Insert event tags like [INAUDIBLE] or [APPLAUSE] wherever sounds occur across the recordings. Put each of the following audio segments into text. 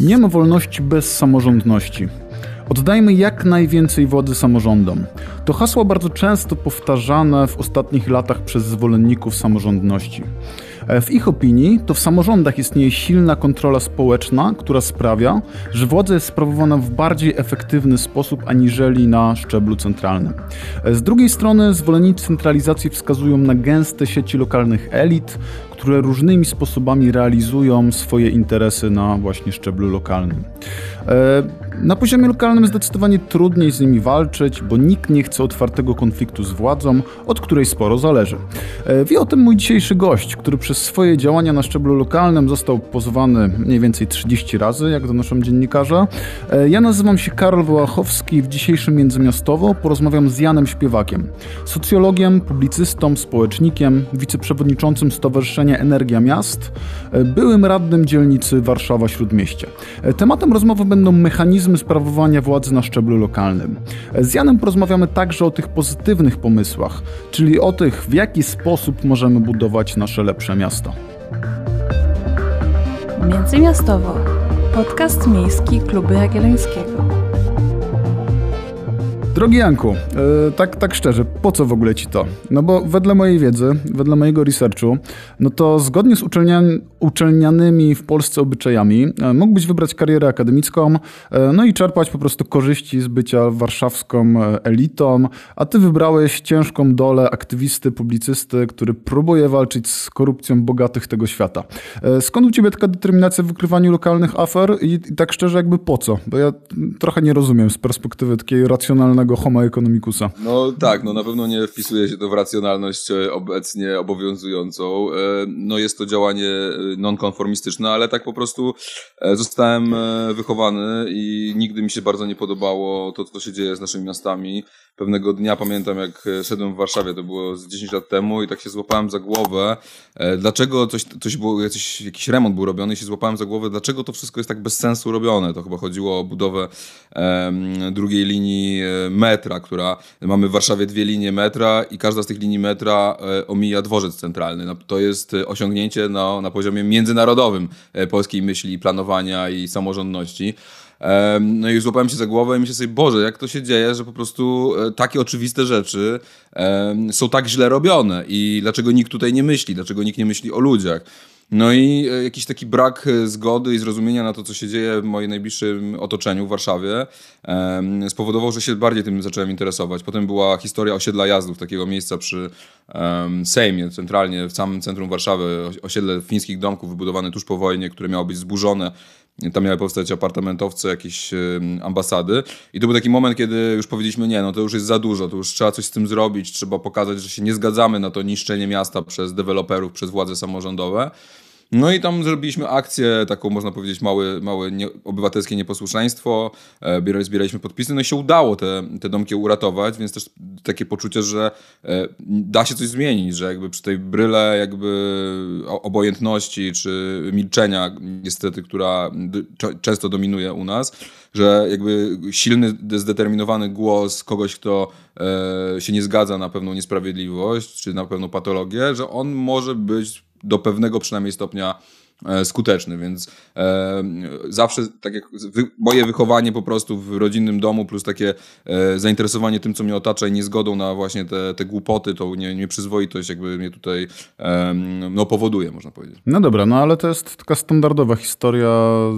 Nie ma wolności bez samorządności. Oddajmy jak najwięcej władzy samorządom. To hasło bardzo często powtarzane w ostatnich latach przez zwolenników samorządności. E, w ich opinii to w samorządach istnieje silna kontrola społeczna, która sprawia, że władza jest sprawowana w bardziej efektywny sposób aniżeli na szczeblu centralnym. E, z drugiej strony zwolennicy centralizacji wskazują na gęste sieci lokalnych elit, które różnymi sposobami realizują swoje interesy na właśnie szczeblu lokalnym. E, na poziomie lokalnym zdecydowanie trudniej z nimi walczyć, bo nikt nie chce otwartego konfliktu z władzą, od której sporo zależy. E, wie o tym mój dzisiejszy gość, który przez swoje działania na szczeblu lokalnym został pozwany mniej więcej 30 razy, jak donoszą dziennikarze. E, ja nazywam się Karol Wołachowski w dzisiejszym Międzymiastowo porozmawiam z Janem Śpiewakiem, socjologiem, publicystą, społecznikiem, wiceprzewodniczącym Stowarzyszenia Energia Miast, byłym radnym dzielnicy Warszawa-Śródmieście. Tematem rozmowy będą mechanizmy sprawowania władzy na szczeblu lokalnym. Z Janem porozmawiamy także o tych pozytywnych pomysłach, czyli o tych, w jaki sposób możemy budować nasze lepsze miasto. Międzymiastowo. Podcast miejski Kluby Jagiellońskiego. Drogi Janku, yy, tak, tak szczerze, po co w ogóle ci to? No bo wedle mojej wiedzy, wedle mojego researchu, no to zgodnie z uczelnian, uczelnianymi w Polsce obyczajami yy, mógłbyś wybrać karierę akademicką, yy, no i czerpać po prostu korzyści z bycia warszawską elitą, a ty wybrałeś ciężką dolę aktywisty, publicysty, który próbuje walczyć z korupcją bogatych tego świata. Skąd u ciebie taka determinacja w wykrywaniu lokalnych afer i, i tak szczerze jakby po co? Bo ja trochę nie rozumiem z perspektywy takiej racjonalnego racjonalnego homo economicusa. No tak, no na pewno nie wpisuje się to w racjonalność e, obecnie obowiązującą. E, no jest to działanie e, nonkonformistyczne, ale tak po prostu zostałem wychowany i nigdy mi się bardzo nie podobało to, co się dzieje z naszymi miastami. Pewnego dnia pamiętam, jak szedłem w Warszawie, to było z 10 lat temu i tak się złapałem za głowę, dlaczego coś, coś było, jakiś, jakiś remont był robiony i się złapałem za głowę, dlaczego to wszystko jest tak bez sensu robione. To chyba chodziło o budowę drugiej linii metra, która mamy w Warszawie dwie linie metra i każda z tych linii metra e, omija dworzec centralny. No, to jest e, osiągnięcie na, na poziomie międzynarodowym e, polskiej myśli, planowania i samorządności. No i złapałem się za głowę i myślę sobie, Boże, jak to się dzieje, że po prostu takie oczywiste rzeczy są tak źle robione i dlaczego nikt tutaj nie myśli, dlaczego nikt nie myśli o ludziach. No i e, jakiś taki brak e, zgody i zrozumienia na to, co się dzieje w moim najbliższym otoczeniu w Warszawie, spowodował, że się bardziej tym zacząłem interesować. Potem była historia osiedla jazdów, takiego miejsca przy Sejmie, centralnie w samym centrum Warszawy, osiedle fińskich domków wybudowane tuż po wojnie, które miało być zburzone tam miały powstać apartamentowce, jakieś ambasady. I to był taki moment, kiedy już powiedzieliśmy, nie, no to już jest za dużo, to już trzeba coś z tym zrobić, trzeba pokazać, że się nie zgadzamy na to niszczenie miasta przez deweloperów, przez władze samorządowe. No i tam zrobiliśmy akcję, taką można powiedzieć małe, małe nie, obywatelskie nieposłuszeństwo, e, zbieraliśmy podpisy, no i się udało te, te domki uratować, więc też takie poczucie, że e, da się coś zmienić, że jakby przy tej bryle jakby obojętności czy milczenia niestety, która często dominuje u nas, że jakby silny, zdeterminowany głos kogoś, kto e, się nie zgadza na pewną niesprawiedliwość czy na pewną patologię, że on może być do pewnego przynajmniej stopnia skuteczny, więc e, zawsze tak jak wy, moje wychowanie po prostu w rodzinnym domu plus takie e, zainteresowanie tym, co mnie otacza i niezgodą na właśnie te, te głupoty, tą nie, nieprzyzwoitość jakby mnie tutaj e, no, powoduje, można powiedzieć. No dobra, no ale to jest taka standardowa historia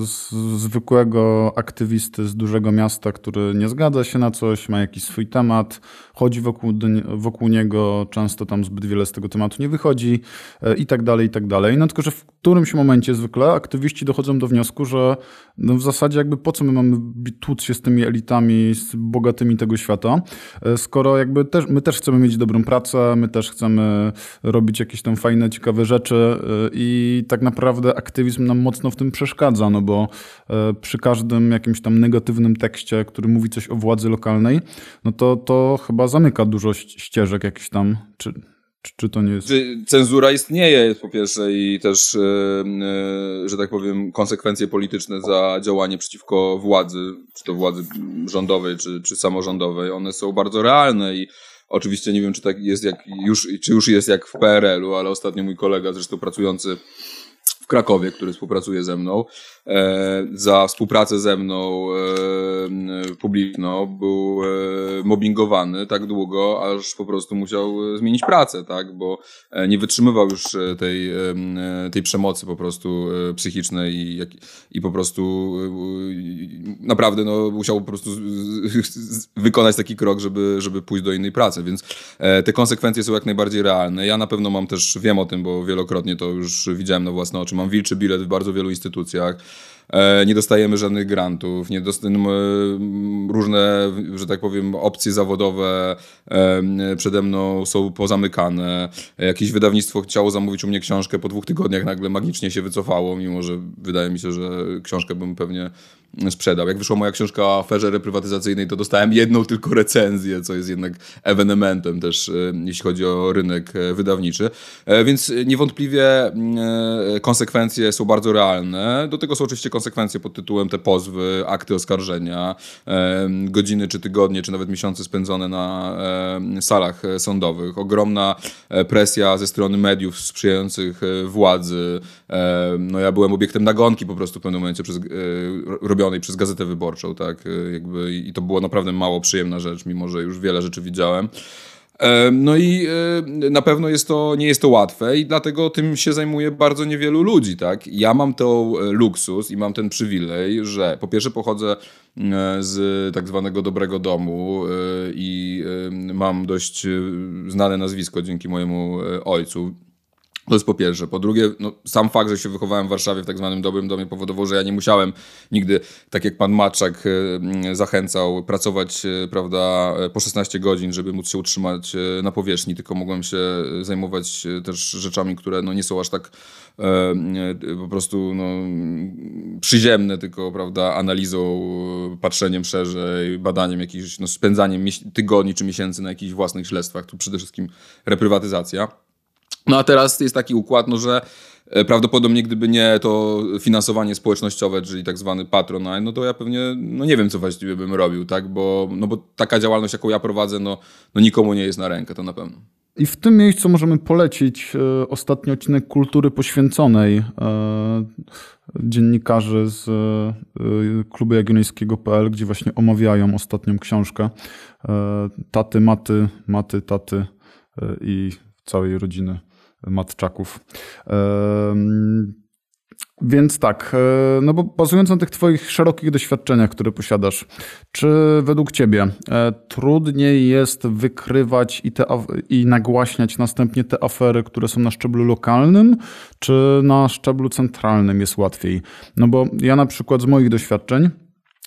z, zwykłego aktywisty z dużego miasta, który nie zgadza się na coś, ma jakiś swój temat, chodzi wokół, wokół niego, często tam zbyt wiele z tego tematu nie wychodzi e, i tak dalej, i tak dalej. No tylko, że w którymś momencie zwykle aktywiści dochodzą do wniosku, że no w zasadzie jakby po co my mamy tłuc się z tymi elitami, z bogatymi tego świata, e, skoro jakby też, my też chcemy mieć dobrą pracę, my też chcemy robić jakieś tam fajne, ciekawe rzeczy e, i tak naprawdę aktywizm nam mocno w tym przeszkadza, no bo przy każdym jakimś tam negatywnym tekście, który mówi coś o władzy lokalnej, no to, to chyba zamyka dużo ścieżek jakichś tam, czy, czy, czy, to nie jest... Cenzura istnieje po pierwsze i też, yy, że tak powiem, konsekwencje polityczne za działanie przeciwko władzy, czy to władzy rządowej, czy, czy samorządowej, one są bardzo realne i oczywiście nie wiem, czy tak jest jak już, czy już jest jak w PRL-u, ale ostatnio mój kolega, zresztą pracujący Krakowie, który współpracuje ze mną, e, za współpracę ze mną e, publiczną był e, mobbingowany tak długo, aż po prostu musiał zmienić pracę, tak, bo e, nie wytrzymywał już e, tej, e, tej przemocy po prostu psychicznej i, i po prostu naprawdę no, musiał po prostu wykonać taki krok, żeby, żeby pójść do innej pracy, więc te konsekwencje są jak najbardziej realne. Ja na pewno mam też, wiem o tym, bo wielokrotnie to już widziałem na własne oczy, mam wilczy bilet w bardzo wielu instytucjach. E, nie dostajemy żadnych grantów, nie dostajemy różne, że tak powiem, opcje zawodowe przede mną są pozamykane. Jakieś wydawnictwo chciało zamówić u mnie książkę, po dwóch tygodniach nagle magicznie się wycofało, mimo że wydaje mi się, że książkę bym pewnie sprzedał. Jak wyszła moja książka o aferze reprywatyzacyjnej, to dostałem jedną tylko recenzję, co jest jednak ewenementem też, e, jeśli chodzi o rynek e, wydawniczy. Więc niewątpliwie konsekwencje są bardzo realne. Do tego są oczywiście konsekwencje pod tytułem te pozwy, akty oskarżenia, godziny czy tygodnie, czy nawet miesiące spędzone na salach sądowych, ogromna e, presja ze strony mediów sprzyjających e, władzy. No ja byłem obiektem nagonki po prostu w pewnym momencie przez, e, robionej przez Gazetę Wyborczą, tak, jakby i to było naprawdę mało przyjemna rzecz, mimo że już wiele rzeczy widziałem. No i e, na pewno jest to, nie jest to łatwe i dlatego tym się zajmuje bardzo niewielu ludzi, tak? Ja mam to e, luksus i mam ten przywilej, że po pierwsze pochodzę z tak zwanego dobrego domu e, i mam dość znane nazwisko dzięki mojemu ojcu. To jest po pierwsze. Po drugie, no, sam fakt, że się wychowałem w Warszawie w tak zwanym dobrym domie powodował, że ja nie musiałem nigdy, tak jak pan Maczak e, zachęcał, pracować e, prawda, e, po 16 godzin, żeby móc się utrzymać na powierzchni, tylko mogłem się zajmować też rzeczami, które no, nie są aż tak po prostu no, przyziemne, tylko prawda, analizą, patrzeniem szerzej, badaniem jakichś, no, spędzaniem tygodni czy miesięcy na jakichś własnych śledztwach. Tu przede wszystkim reprywatyzacja. No a teraz jest taki układ, no, że e, prawdopodobnie gdyby nie to finansowanie społecznościowe, czyli tak zwany patronaj, no to ja pewnie no nie wiem, co właściwie bym robił, tak? Bo, no bo taka działalność, jaką ja prowadzę, no, no nikomu nie jest na rękę, to na pewno. I w tym miejscu możemy polecić e, ostatni odcinek kultury poświęconej e, dziennikarzy z klubu jagiellońskiego.pl, gdzie właśnie omawiają ostatnią książkę Taty, Maty, Maty, Taty i całej rodziny matczaków. Więc tak, e, no bo bazując na tych Twoich szerokich doświadczeniach, które posiadasz, czy według Ciebie e, trudniej jest wykrywać i, te, i nagłaśniać następnie te afery, które są na szczeblu lokalnym, czy na szczeblu centralnym jest łatwiej? No bo ja na przykład z moich doświadczeń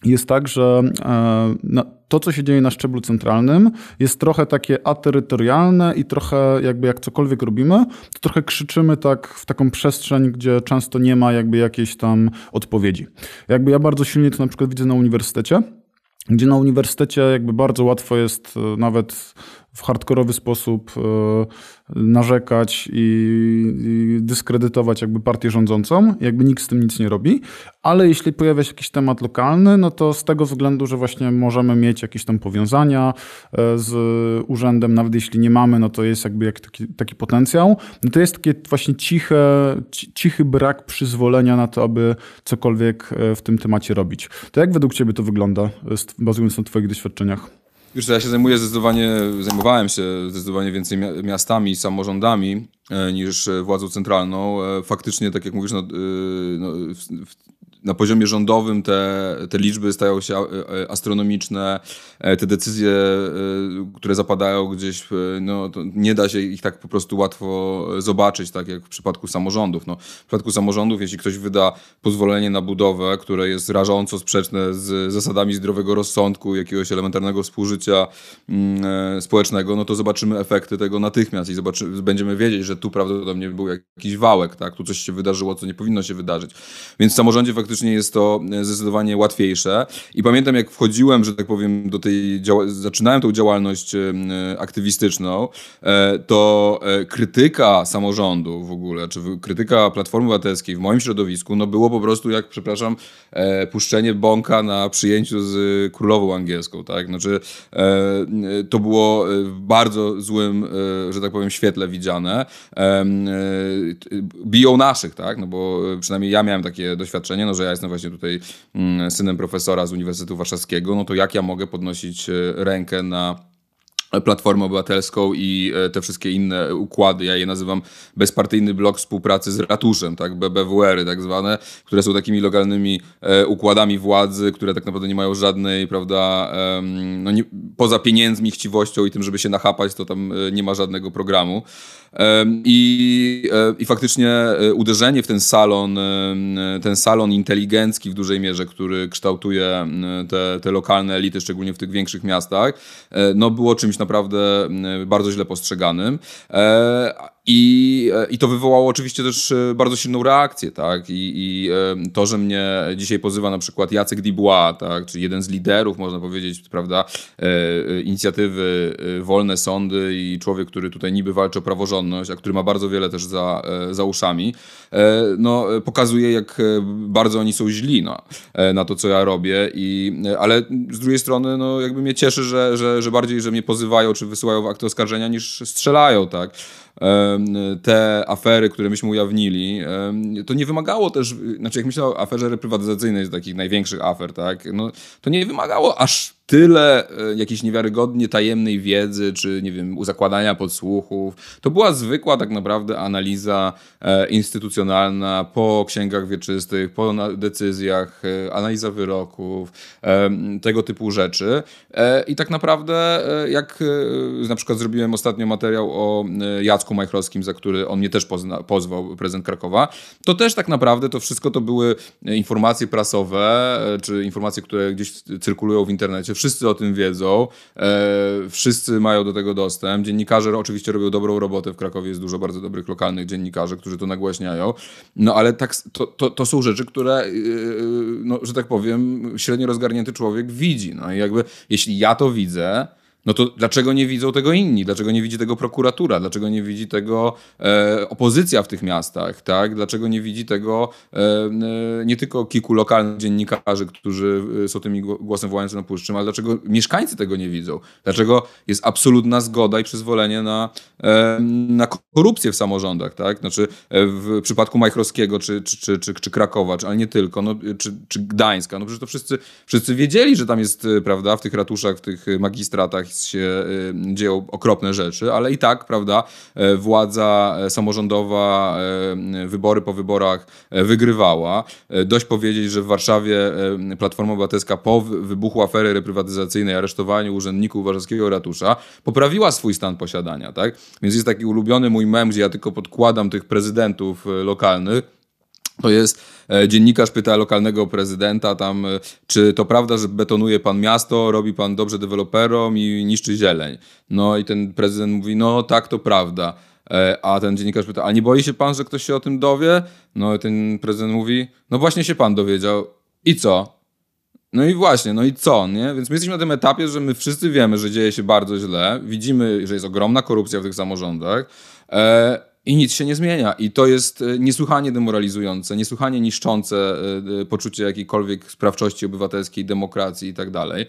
jest tak, że e, to, co się dzieje na szczeblu centralnym, jest trochę takie aterytorialne i trochę jakby jak cokolwiek robimy, to trochę krzyczymy tak w taką przestrzeń, gdzie często nie ma jakby jakiejś tam odpowiedzi. Jakby ja bardzo silnie to na przykład widzę na uniwersytecie, gdzie na uniwersytecie jakby bardzo łatwo jest e, nawet w hardkorowy sposób e, narzekać i, i, dyskredytować jakby partię rządzącą, jakby nikt z tym nic nie robi, ale jeśli pojawia się jakiś temat lokalny, no to z tego względu, że właśnie możemy mieć jakieś tam powiązania e, z urzędem, nawet jeśli nie mamy, no to jest jakby jak taki, taki potencjał, no to jest taki właśnie ciche, cichy brak przyzwolenia na to, aby cokolwiek w tym temacie robić. To jak według Ciebie to wygląda, bazując na Twoich doświadczeniach? Wiesz ja się zajmuję zdecydowanie, zajmowałem się zdecydowanie więcej miastami samorządami e, niż władzą centralną. E, faktycznie, tak jak mówisz, no, e, no, na poziomie rządowym te, te liczby stają się astronomiczne, te decyzje, które zapadają gdzieś, no, nie da się ich tak po prostu łatwo zobaczyć, tak jak w przypadku samorządów. No, w przypadku samorządów, jeśli ktoś wyda pozwolenie na budowę, które jest rażąco sprzeczne z zasadami zdrowego rozsądku, jakiegoś elementarnego współżycia mm, e, społecznego, no to zobaczymy efekty tego natychmiast i zobaczy, będziemy wiedzieć, że tu prawdopodobnie był jakiś wałek, tak? tu coś się wydarzyło, co nie powinno się wydarzyć. Więc w samorządzie faktycznie faktycznie jest to zdecydowanie łatwiejsze. I pamiętam, jak wchodziłem, że tak powiem, do tej, zaczynałem tą działalność aktywistyczną, to krytyka samorządu w ogóle, czy krytyka Platformy Obywatelskiej w moim środowisku, no było po prostu jak, przepraszam, puszczenie bąka na przyjęciu z królową angielską, tak? Znaczy, to było w bardzo złym, że tak powiem, świetle widziane. Biją naszych, tak? No bo przynajmniej ja miałem takie doświadczenie, no że ja jestem właśnie tutaj mm, synem profesora z Uniwersytetu Warszawskiego, no to jak ja mogę podnosić e, rękę na Platformę Obywatelską i e, te wszystkie inne układy, ja je nazywam bezpartyjny blok współpracy z ratuszem, tak, BBWR-y tak zwane, które są takimi lokalnymi e, układami władzy, które tak naprawdę nie mają żadnej, prawda, no nie, poza pieniędzmi, chciwością i tym, żeby się nachapać, to tam nie ma żadnego programu. I, e, I faktycznie e, uderzenie w ten salon, ten salon inteligencki w dużej mierze, który kształtuje te, te lokalne elity, szczególnie w tych większych miastach, e, no było czymś naprawdę bardzo źle postrzeganym. I, I to wywołało oczywiście też bardzo silną reakcję, tak? I, I, to, że mnie dzisiaj pozywa na przykład Jacek Dubois, tak? czyli jeden z liderów, można powiedzieć, prawda, inicjatywy Wolne Sądy i człowiek, który tutaj niby walczy o praworządność, a który ma bardzo wiele też za, e, za uszami, e, no, pokazuje, jak e, bardzo oni są źli no, na to, co ja robię. I, ale z drugiej strony, no, jakby mnie cieszy, że, że, że bardziej, że mnie pozywają czy wysyłają akty oskarżenia, niż strzelają, tak te afery, które myśmy ujawnili, to nie wymagało też, znaczy jak myślę o aferze reprywatyzacyjnej, z takich największych afer, tak, no, to nie wymagało aż tyle e, jakiejś niewiarygodnie tajemnej wiedzy, czy nie wiem, zakładania podsłuchów. To była zwykła tak naprawdę analiza e, instytucjonalna po księgach wieczystych, po decyzjach, e, analiza wyroków, tego typu rzeczy. I tak naprawdę, jak na przykład zrobiłem ostatnio materiał o Jacku Majchrowskim, za który on mnie też pozna, pozwał, prezydent Krakowa, to też tak naprawdę to wszystko to były informacje prasowe, czy informacje, które gdzieś cyrkulują w internecie wszyscy o tym wiedzą, e, wszyscy mają do tego dostęp. Dziennikarze oczywiście robią dobrą robotę. W Krakowie jest dużo bardzo dobrych lokalnych dziennikarzy, którzy to nagłaśniają. No ale tak, to, to, to są rzeczy, które, yy, no, że tak powiem, średnio rozgarnięty człowiek widzi. No i jakby, jeśli ja to widzę, no to dlaczego nie widzą tego inni? Dlaczego nie widzi tego prokuratura? Dlaczego nie widzi tego e, opozycja w tych miastach? Tak? Dlaczego nie widzi tego e, e nie tylko kilku lokalnych dziennikarzy, którzy e, są tymi głosem wołającym na puszczym, ale dlaczego mieszkańcy tego nie widzą? Dlaczego jest absolutna zgoda i przyzwolenie na, e, na korupcję w samorządach? Tak? Znaczy e, w przypadku Majchrowskiego czy, czy, czy, czy, czy Krakowa, czy, ale nie tylko, no, czy, czy Gdańska, no przecież to wszyscy, wszyscy wiedzieli, że tam jest, prawda, w tych ratuszach, w tych magistratach się y, dzieją okropne rzeczy, ale i tak, prawda, e, władza e, samorządowa e, wybory po wyborach wygrywała. Dość powiedzieć, że w Warszawie Platforma Obywatelska po wybuchu afery reprywatyzacyjnej, aresztowaniu urzędników warszawskiego ratusza, poprawiła swój stan posiadania, tak? Więc jest taki ulubiony mój mem, gdzie ja tylko podkładam tych prezydentów lokalnych, to jest e, dziennikarz pyta lokalnego prezydenta tam, e, czy to prawda, że betonuje pan miasto, robi pan dobrze deweloperom i niszczy zieleń. No i ten prezydent mówi, no tak, to prawda. E, a ten dziennikarz pyta, a nie boi się pan, że ktoś się o tym dowie? No i ten prezydent mówi, no właśnie się pan dowiedział. I co? No i właśnie, no i co, nie? Więc my jesteśmy na tym etapie, że my wszyscy wiemy, że dzieje się bardzo źle, widzimy, że jest ogromna korupcja w tych samorządach, i nic się nie zmienia. I to jest e, niesłychanie demoralizujące, niesłychanie niszczące e, e, poczucie jakiejkolwiek sprawczości obywatelskiej, demokracji i tak dalej.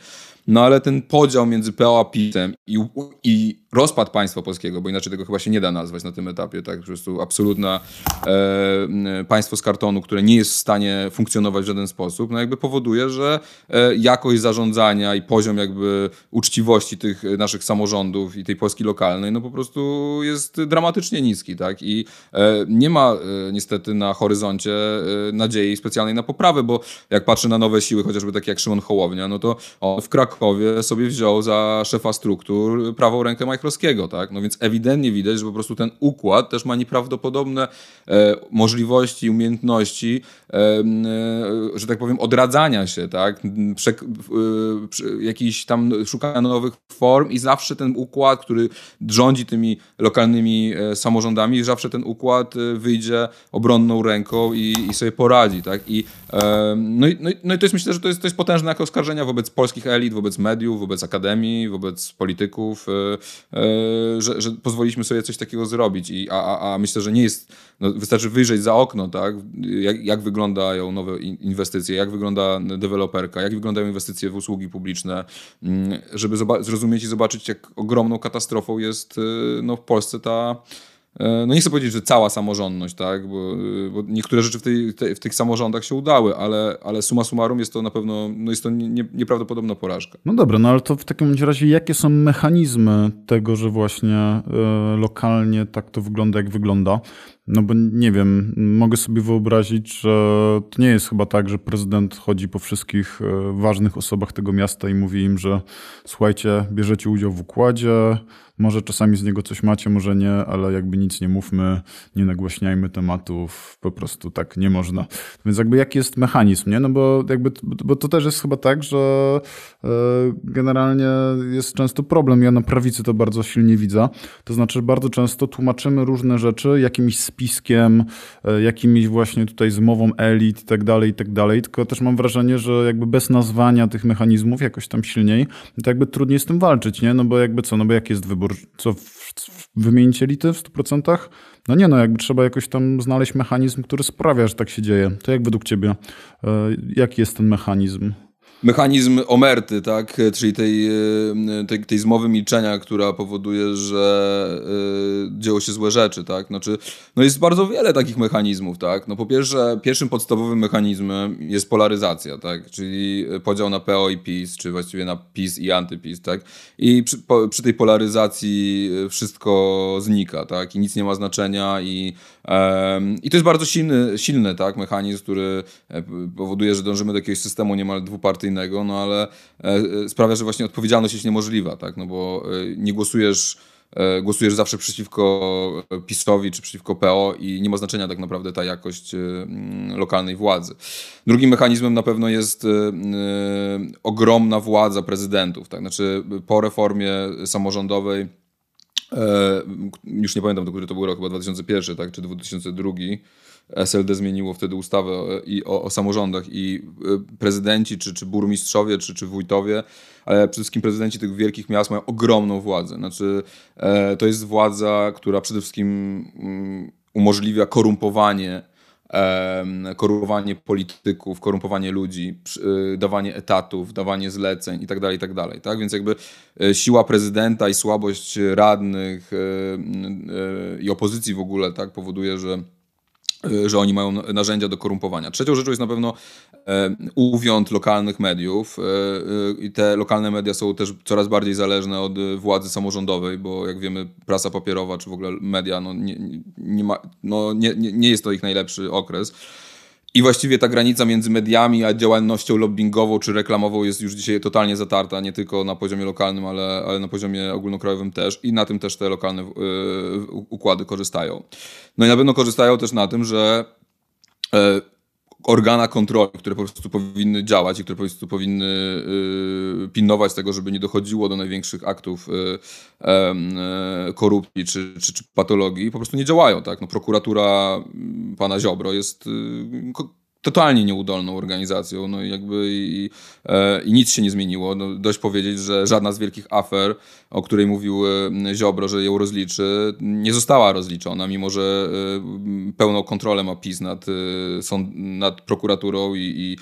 No ale ten podział między PO a PiS-em i, i rozpad państwa polskiego, bo inaczej tego chyba się nie da nazwać na tym etapie, tak? Po prostu absolutne e, państwo z kartonu, które nie jest w stanie funkcjonować w żaden sposób, no jakby powoduje, że e, jakość zarządzania i poziom jakby uczciwości tych naszych samorządów i tej Polski lokalnej, no po prostu jest dramatycznie niski, tak? I e, nie ma e, niestety na horyzoncie e, nadziei specjalnej na poprawę, bo jak patrzę na nowe siły, chociażby takie jak Szymon Hołownia, no to on w Krakowie Krakowie sobie wziął za szefa struktur prawą rękę Majchrowskiego, tak? No więc ewidentnie widać, że po prostu ten układ też ma nieprawdopodobne e, możliwości, umiejętności, e, e, że tak powiem, odradzania się, tak? E, jakiś tam szukania nowych form i zawsze ten układ, który rządzi tymi lokalnymi e, samorządami, zawsze ten układ e, wyjdzie obronną ręką i, i sobie poradzi, tak? I, no, i, no, i, no i to jest myślę, że to jest, to jest potężne jako oskarżenia wobec polskich elit, wobec mediów, wobec akademii, wobec polityków, e, e, że, że pozwoliliśmy sobie coś takiego zrobić. I, a, a, myślę, że nie jest, no wystarczy wyjrzeć za okno, tak? Jak, jak wyglądają nowe inwestycje, jak wygląda deweloperka, jak wyglądają inwestycje w usługi publiczne, mm, żeby zrozumieć i zobaczyć, jak ogromną katastrofą jest e, no, w Polsce ta no nie chcę powiedzieć, że cała samorządność, tak, bo, e, bo niektóre rzeczy w, tej, te, w, tych samorządach się udały, ale, ale summa summarum jest to na pewno, no jest to nie, nieprawdopodobna porażka. No dobra, no ale to w takim razie jakie są mechanizmy tego, że właśnie y, lokalnie tak to wygląda, jak wygląda? No bo nie wiem, mogę sobie wyobrazić, że to nie jest chyba tak, że prezydent chodzi po wszystkich ważnych osobach tego miasta i mówi im, że słuchajcie, bierzecie udział w układzie, może czasami z niego coś macie, może nie, ale jakby nic nie mówmy, nie nagłaśniajmy tematów, po prostu tak nie można. Więc jakby jaki jest mechanizm, nie? No bo jakby, bo to też jest chyba tak, że e, generalnie jest często problem. Ja na prawicy to bardzo silnie widzę. To znaczy, bardzo często tłumaczymy różne rzeczy jakimś spiskiem, e, jakimiś właśnie tutaj zmową elit i tak dalej, i tak dalej. Tylko też mam wrażenie, że jakby bez nazwania tych mechanizmów jakoś tam silniej, to jakby trudniej z tym walczyć, nie? No bo jakby co, no bo jaki jest wybór? Co, wymienić elity w 100%? No nie, no jakby trzeba jakoś tam znaleźć mechanizm, który sprawia, że tak się dzieje. To jak według ciebie, e, jaki jest ten mechanizm? Mechanizm omerty, tak? czyli tej, e, tej, tej zmowy milczenia, która powoduje, że y, dzieją się złe rzeczy. Tak? Znaczy, no jest bardzo wiele takich mechanizmów. Tak? No po pierwsze, pierwszym podstawowym mechanizmem jest polaryzacja, tak? czyli podział na PO i PiS, czy właściwie na PiS i antyPiS. Tak? I przy, po, przy tej polaryzacji wszystko znika tak? i nic nie ma znaczenia i, i to jest bardzo silny, silny tak? mechanizm, który e, powoduje, że dążymy do jakiegoś systemu niemal dwupartyjnego innego, no ale e, e, sprawia, że właśnie odpowiedzialność jest niemożliwa, tak? No bo e, nie głosujesz głosujesz zawsze przeciwko PiSowi czy przeciwko PO i nie ma znaczenia tak naprawdę ta jakość lokalnej władzy. Drugim mechanizmem na pewno jest ogromna władza prezydentów. Tak? Znaczy po reformie samorządowej, już nie pamiętam, do który to był rok, chyba 2001 tak? czy 2002, SLD zmieniło wtedy ustawę i o, o samorządach i e, prezydenci, czy, czy burmistrzowie, czy, czy wójtowie, ale przede wszystkim prezydenci tych wielkich miast mają ogromną władzę. Znaczy, e, to jest władza, która przede wszystkim mm, umożliwia korumpowanie korumpowanie polityków, korumpowanie ludzi, e, dawanie etatów, dawanie zleceń itd., tak itd. Tak, tak? Więc jakby siła prezydenta i słabość radnych i opozycji w ogóle tak powoduje, że że oni mają narzędzia do korumpowania. Trzecią rzeczą jest na pewno e, uwiąd lokalnych mediów e, i te lokalne media są też coraz bardziej zależne od władzy samorządowej, bo jak wiemy prasa papierowa czy w ogóle media no nie, nie, ma, no nie, nie jest to ich najlepszy okres. I właściwie ta granica między mediami a działalnością lobbyingową czy reklamową jest już dzisiaj totalnie zatarta, nie tylko na poziomie lokalnym, ale, ale na poziomie ogólnokrajowym też. I na tym też te lokalne układy korzystają. No i na pewno korzystają też na tym, że yy, organa kontroli, które po prostu powinny działać i które po prostu powinny y, pilnować tego, żeby nie dochodziło do największych aktów y, y, korupcji czy, czy, czy, patologii, po prostu nie działają. Tak? No, prokuratura pana Ziobro jest totalnie nieudolną organizacją, no i jakby i, e, i nic się nie zmieniło. No, dość powiedzieć, że żadna z wielkich afer, o której mówił e, Ziobro, że ją rozliczy, nie została rozliczona, mimo że e, pełną kontrolę ma PiS nad, nad prokuraturą i,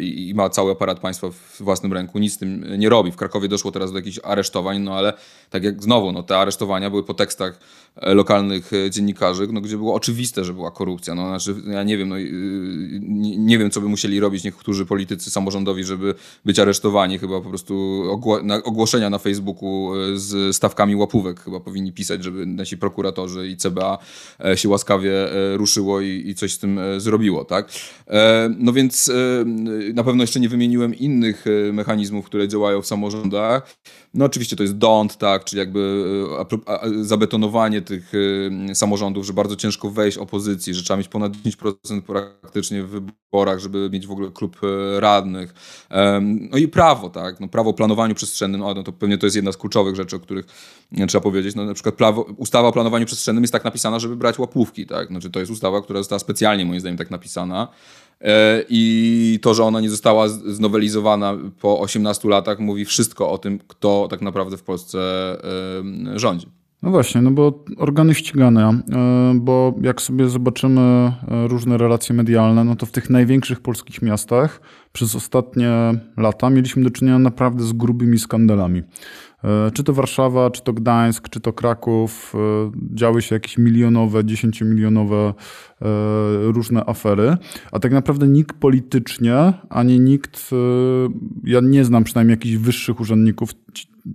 i, i ma cały aparat państwa w własnym ręku, nic z tym nie robi. W Krakowie doszło teraz do jakichś aresztowań, no ale tak jak znowu, no te aresztowania były po tekstach lokalnych dziennikarzy, no, gdzie było oczywiste, że była korupcja. No, znaczy, ja nie wiem, no, nie, nie wiem, co by musieli robić niektórzy politycy samorządowi, żeby być aresztowani. Chyba po prostu ogłoszenia na Facebooku z stawkami łapówek chyba powinni pisać, żeby nasi prokuratorzy i CBA się łaskawie ruszyło i, i coś z tym zrobiło, tak? No więc na pewno jeszcze nie wymieniłem innych mechanizmów, które działają w samorządach. No oczywiście to jest don't, tak, czyli jakby zabetonowanie tych samorządów, że bardzo ciężko wejść opozycji, że trzeba mieć ponad 10% praktycznie w wyborach, żeby mieć w ogóle klub e, radnych. No i prawo, tak, no prawo o planowaniu przestrzennym, no, no to pewnie to jest jedna z kluczowych rzeczy, o których trzeba powiedzieć. No na przykład prawo, ustawa o planowaniu przestrzennym jest tak napisana, żeby brać łapówki, tak, znaczy to jest ustawa, która została specjalnie moim zdaniem tak napisana, e, i to, że ona nie została znowelizowana po 18 latach, mówi wszystko o tym, kto tak naprawdę w Polsce rządzi. No właśnie, no bo organy ścigane, e, bo jak sobie zobaczymy e, różne relacje medialne, no to w tych największych polskich miastach przez ostatnie lata mieliśmy do czynienia naprawdę z grubymi skandalami. E, czy to Warszawa, czy to Gdańsk, czy to Kraków, działy się jakieś milionowe, dziesięciomilionowe różne afery, a tak naprawdę nikt politycznie, ani nikt, ja nie znam przynajmniej jakichś wyższych urzędników,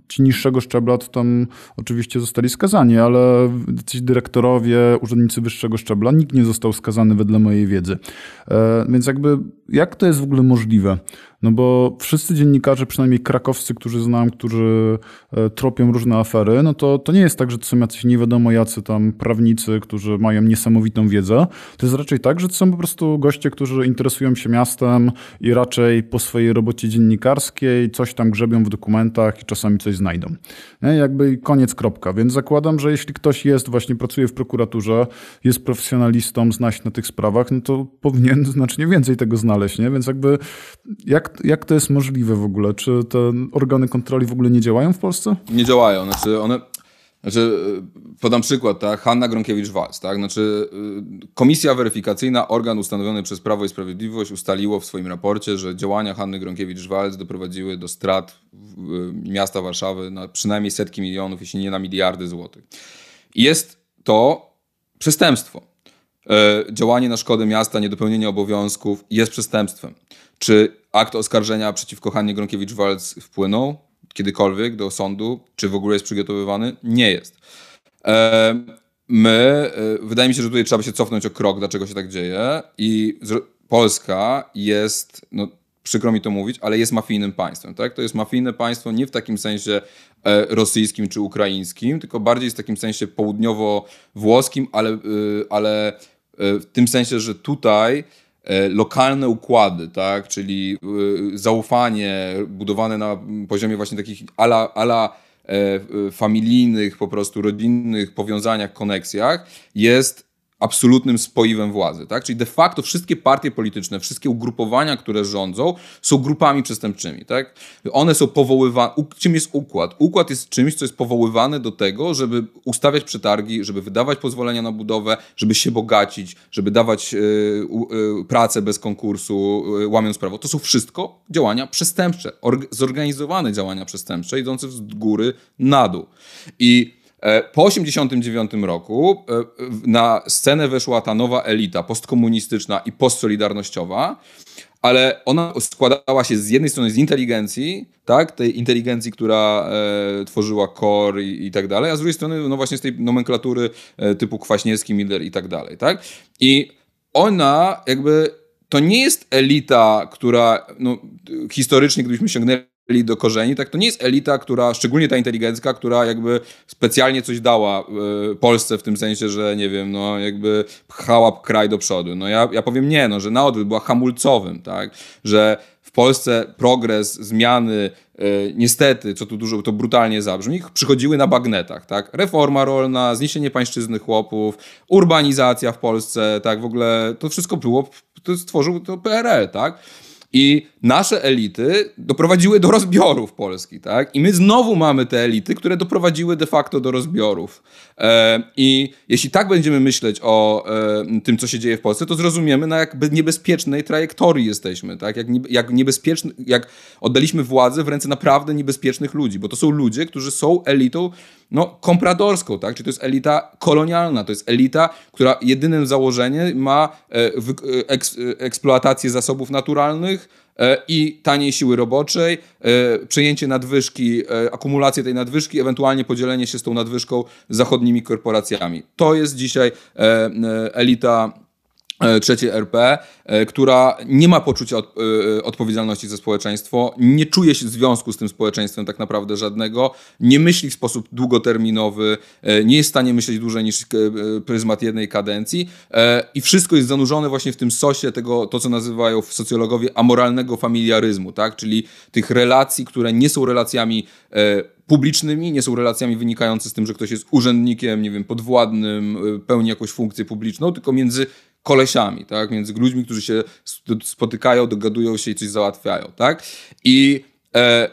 ci niższego szczebla to tam oczywiście zostali skazani, ale ci dyrektorowie, urzędnicy wyższego szczebla, nikt nie został skazany wedle mojej wiedzy. E, więc jakby jak to jest w ogóle możliwe? No bo wszyscy dziennikarze, przynajmniej krakowscy, którzy znam, którzy e, tropią różne afery, no to, to nie jest tak, że to są jacyś nie wiadomo jacy tam prawnicy, którzy mają niesamowitą wiedzę. To jest raczej tak, że to są po prostu goście, którzy interesują się miastem i raczej po swojej robocie dziennikarskiej coś tam grzebią w dokumentach i czasami coś znajdą. Nie? Jakby koniec, kropka. Więc zakładam, że jeśli ktoś jest, właśnie pracuje w prokuraturze, jest profesjonalistą, zna się na tych sprawach, no to powinien znacznie więcej tego znaleźć. Nie? Więc jakby jak jak, to jest możliwe w ogóle? Czy te organy kontroli w ogóle nie działają w Polsce? Nie działają. Znaczy one, znaczy, podam przykład, tak? Hanna Gronkiewicz-Walc, tak? Znaczy, komisja weryfikacyjna, organ ustanowiony przez Prawo i Sprawiedliwość ustaliło w swoim raporcie, że działania Hanny Gronkiewicz-Walc doprowadziły do strat miasta Warszawy na przynajmniej setki milionów, jeśli nie na miliardy złotych. Jest to przestępstwo. E, działanie na szkodę miasta, niedopełnienie obowiązków jest przestępstwem. Czy akt oskarżenia przeciwko Hannie Gronkiewicz-Walc wpłynął kiedykolwiek do sądu? Czy w ogóle jest przygotowywany? Nie jest. E, my, e, wydaje mi się, że tutaj trzeba się cofnąć o krok, dlaczego się tak dzieje. I Polska jest, no przykro mi to mówić, ale jest mafijnym państwem. Tak? To jest mafijne państwo nie w takim sensie e, rosyjskim czy ukraińskim, tylko bardziej w takim sensie południowo-włoskim, ale, ale w tym sensie, że tutaj lokalne układy, tak? czyli e, zaufanie budowane na poziomie właśnie takich ala, ala e, familijnych, po prostu rodzinnych powiązaniach, koneksjach, jest absolutnym spoiwem władzy. Tak? Czyli de facto wszystkie partie polityczne, wszystkie ugrupowania, które rządzą, są grupami przestępczymi. Tak? One są powoływane. Czym jest układ? Układ jest czymś, co jest powoływane do tego, żeby ustawiać przetargi, żeby wydawać pozwolenia na budowę, żeby się bogacić, żeby dawać yy, yy, pracę bez konkursu, yy, łamiąc prawo. To są wszystko działania przestępcze, zorganizowane działania przestępcze, idące z góry na dół. I E, po 1989 roku e, na scenę weszła ta nowa elita postkomunistyczna i postsolidarnościowa, ale ona składała się z jednej strony z inteligencji, tak, tej inteligencji, która e, tworzyła KOR i, i, tak dalej, a z drugiej strony no właśnie z tej nomenklatury e, typu Kwaśniewski, Miller i tak dalej, tak? I ona jakby to nie jest elita, która no, historycznie, gdybyśmy sięgnęli do korzeni, tak to nie jest elita, która, szczególnie ta inteligencka, która jakby specjalnie coś dała y, Polsce w tym sensie, że nie wiem, no jakby pchała kraj do przodu. No ja, ja powiem nie, no, że na odwrót była hamulcowym, tak, że w Polsce progres, zmiany, y, niestety, co tu dużo, to brutalnie zabrzmi, przychodziły na bagnetach, tak? Reforma rolna, zniesienie pańszczyzny chłopów, urbanizacja w Polsce, tak? W ogóle to wszystko było, to stworzył to PRL, tak? I nasze elity doprowadziły do rozbiorów Polski, tak? I my znowu mamy te elity, które doprowadziły de facto do rozbiorów. E, I jeśli tak będziemy myśleć o e, tym, co się dzieje w Polsce, to zrozumiemy, na jak niebezpiecznej trajektorii jesteśmy, tak? Jak, jak, niebezpieczny, jak oddaliśmy władzę w ręce naprawdę niebezpiecznych ludzi, bo to są ludzie, którzy są elitą no, kompradorską, tak? Czyli to jest elita kolonialna, to jest elita, która jedynym założeniem ma e, eksploatację zasobów naturalnych, i taniej siły roboczej, przejęcie nadwyżki, akumulację tej nadwyżki, ewentualnie podzielenie się z tą nadwyżką zachodnimi korporacjami. To jest dzisiaj elita E, trzeciej RP, e, która nie ma poczucia od, e, odpowiedzialności za społeczeństwo, nie czuje się związku z tym społeczeństwem tak naprawdę żadnego, nie myśli w sposób długoterminowy, nie jest w stanie myśleć dłużej niż pryzmat jednej kadencji i wszystko jest zanurzone właśnie w tym sosie tego, to co nazywają socjologowie amoralnego familiaryzmu, tak? czyli tych relacji, które nie są relacjami publicznymi, nie są relacjami wynikającymi z tym, że ktoś jest urzędnikiem, nie wiem, podwładnym, pełni jakąś funkcję publiczną, tylko między kolesiami, tak? Między ludźmi, którzy się spotykają, dogadują się i coś załatwiają, tak? I e,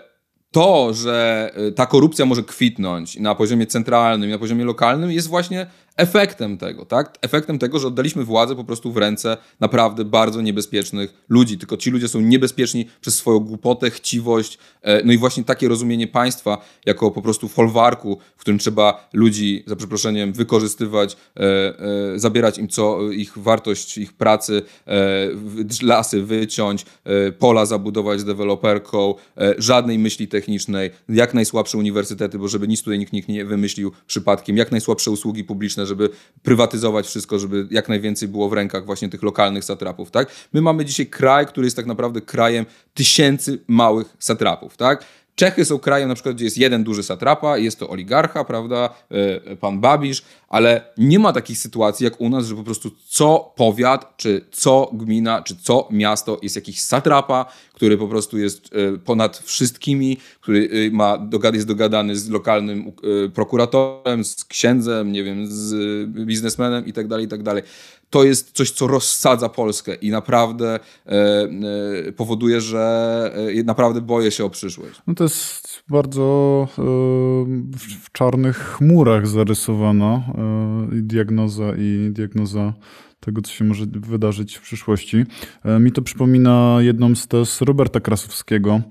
to, że e, ta korupcja może kwitnąć na poziomie centralnym, na poziomie lokalnym, jest właśnie efektem tego, tak? Efektem tego, że oddaliśmy władzę po prostu w ręce naprawdę bardzo niebezpiecznych ludzi. Tylko ci ludzie są niebezpieczni przez swoją głupotę, chciwość, e, no i właśnie takie rozumienie państwa jako po prostu folwarku, w którym trzeba ludzi, za przeproszeniem, wykorzystywać, e, e, zabierać im co ich wartość ich pracy, lasy wyciąć, pola zabudować z deweloperką, żadnej myśli technicznej, jak najsłabsze uniwersytety, bo żeby nic tutaj nikt, nikt nie wymyślił przypadkiem, jak najsłabsze usługi publiczne, żeby prywatyzować wszystko, żeby jak najwięcej było w rękach właśnie tych lokalnych satrapów, tak? My mamy dzisiaj kraj, który jest tak naprawdę krajem tysięcy małych satrapów, tak? Czechy są krajem, na przykład, gdzie jest jeden duży satrapa, jest to oligarcha, prawda, e, pan Babisz, ale nie ma takich sytuacji jak u nas, że po prostu co powiat, czy co gmina, czy co miasto jest jakiś satrapa, który po prostu jest e, ponad wszystkimi, który e, ma, jest dogadany z lokalnym prokuratorem, z księdzem, nie wiem, z biznesmenem i tak to jest coś, co rozsadza Polskę i naprawdę e, e, powoduje, że e, naprawdę boję się o przyszłość. No to jest bardzo w, czarnych chmurach zarysowana diagnoza i diagnoza tego, co się może wydarzyć w przyszłości. Mi to przypomina jedną z tez Roberta Krasowskiego,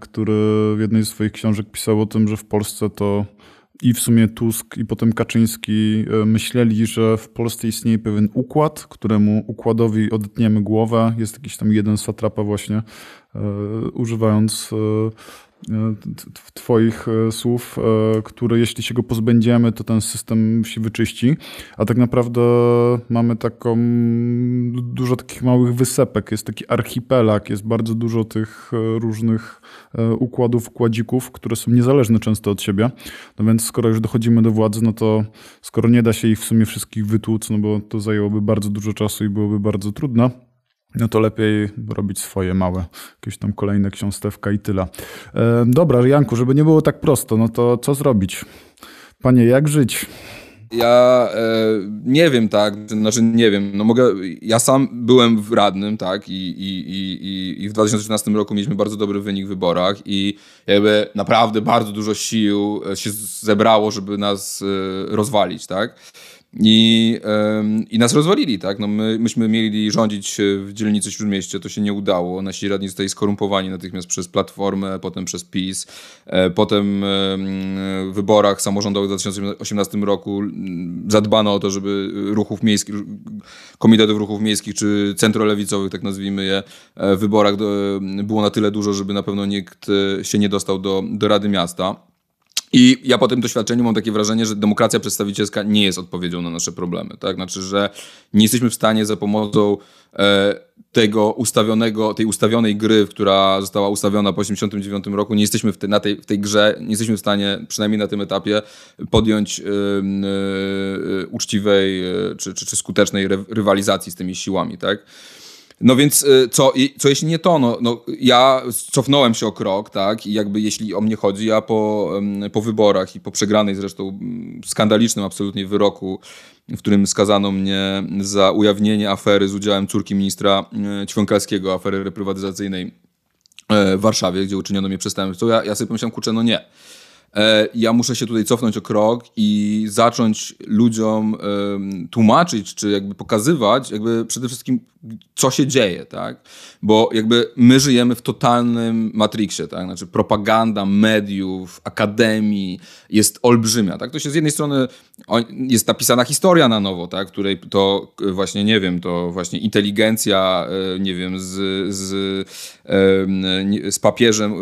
który w jednej z swoich książek pisał o tym, że w Polsce to i w sumie Tusk i potem Kaczyński e, myśleli, że w Polsce istnieje pewien układ, któremu układowi odetniemy głowę. Jest jakiś tam jeden satrapa właśnie, e, używając e, Twoich słów, który jeśli się go pozbędziemy, to ten system się wyczyści. A tak naprawdę mamy taką dużo takich małych wysepek, jest taki archipelag, jest bardzo dużo tych różnych układów, układzików, które są niezależne często od siebie. No więc skoro już dochodzimy do władzy, no to skoro nie da się ich w sumie wszystkich wytłuc, no bo to zajęłoby bardzo dużo czasu i byłoby bardzo trudne, no to lepiej robić swoje małe, jakieś tam kolejne ksiąstewka i tyle. E, dobra, Janku, żeby nie było tak prosto, no to co zrobić? Panie, jak żyć? Ja e, nie wiem, tak, znaczy nie wiem, no mogę, ja sam byłem w radnym, tak, i, i, i, i w 2013 roku mieliśmy bardzo dobry wynik w wyborach i jakby naprawdę bardzo dużo sił się zebrało, żeby nas e, rozwalić, tak. I, I nas rozwalili, tak? No my, myśmy mieli rządzić w dzielnicy Śródmieście, to się nie udało. Nasi radni zostali skorumpowani natychmiast przez Platformę, potem przez PiS. E, potem w wyborach samorządowych w 2018 roku zadbano o to, żeby ruchów miejskich, komitetów ruchów miejskich czy centrolewicowych, tak nazwijmy je, e, w wyborach było na tyle dużo, żeby na pewno nikt e, się nie dostał do, do Rady Miasta. I ja po tym doświadczeniu mam takie wrażenie, że demokracja przedstawicielska nie jest odpowiedzią na nasze problemy. Tak? Znaczy, że nie jesteśmy w stanie za pomocą e, tego ustawionego, tej ustawionej gry, która została ustawiona po 1989 roku, nie jesteśmy w, te, na tej, w tej grze, nie jesteśmy w stanie, przynajmniej na tym etapie, podjąć e, e, uczciwej e, czy, czy, czy skutecznej rywalizacji z tymi siłami. Tak? No więc y, co, co jeśli nie to? No, no, ja cofnąłem się o krok, tak? I jakby jeśli o mnie chodzi, ja po, po wyborach i po przegranej zresztą skandalicznym absolutnie wyroku, w którym skazano mnie za ujawnienie afery z udziałem córki ministra y, Ćwiąkalskiego, afery reprywatyzacyjnej e, w Warszawie, gdzie uczyniono mnie przestępstwo, ja, ja sobie pomyślałem, kurczę, no nie. E, ja muszę się tutaj cofnąć o krok i zacząć ludziom tłumaczyć, czy jakby pokazywać, jakby przede wszystkim, co się dzieje, tak? Bo jakby my żyjemy w totalnym matrixie, tak? Znaczy propaganda mediów, akademii jest olbrzymia, tak? To się z jednej strony jest napisana historia na nowo, tak? Której to właśnie, nie wiem, to właśnie inteligencja, e, nie wiem, z, z, z papieżem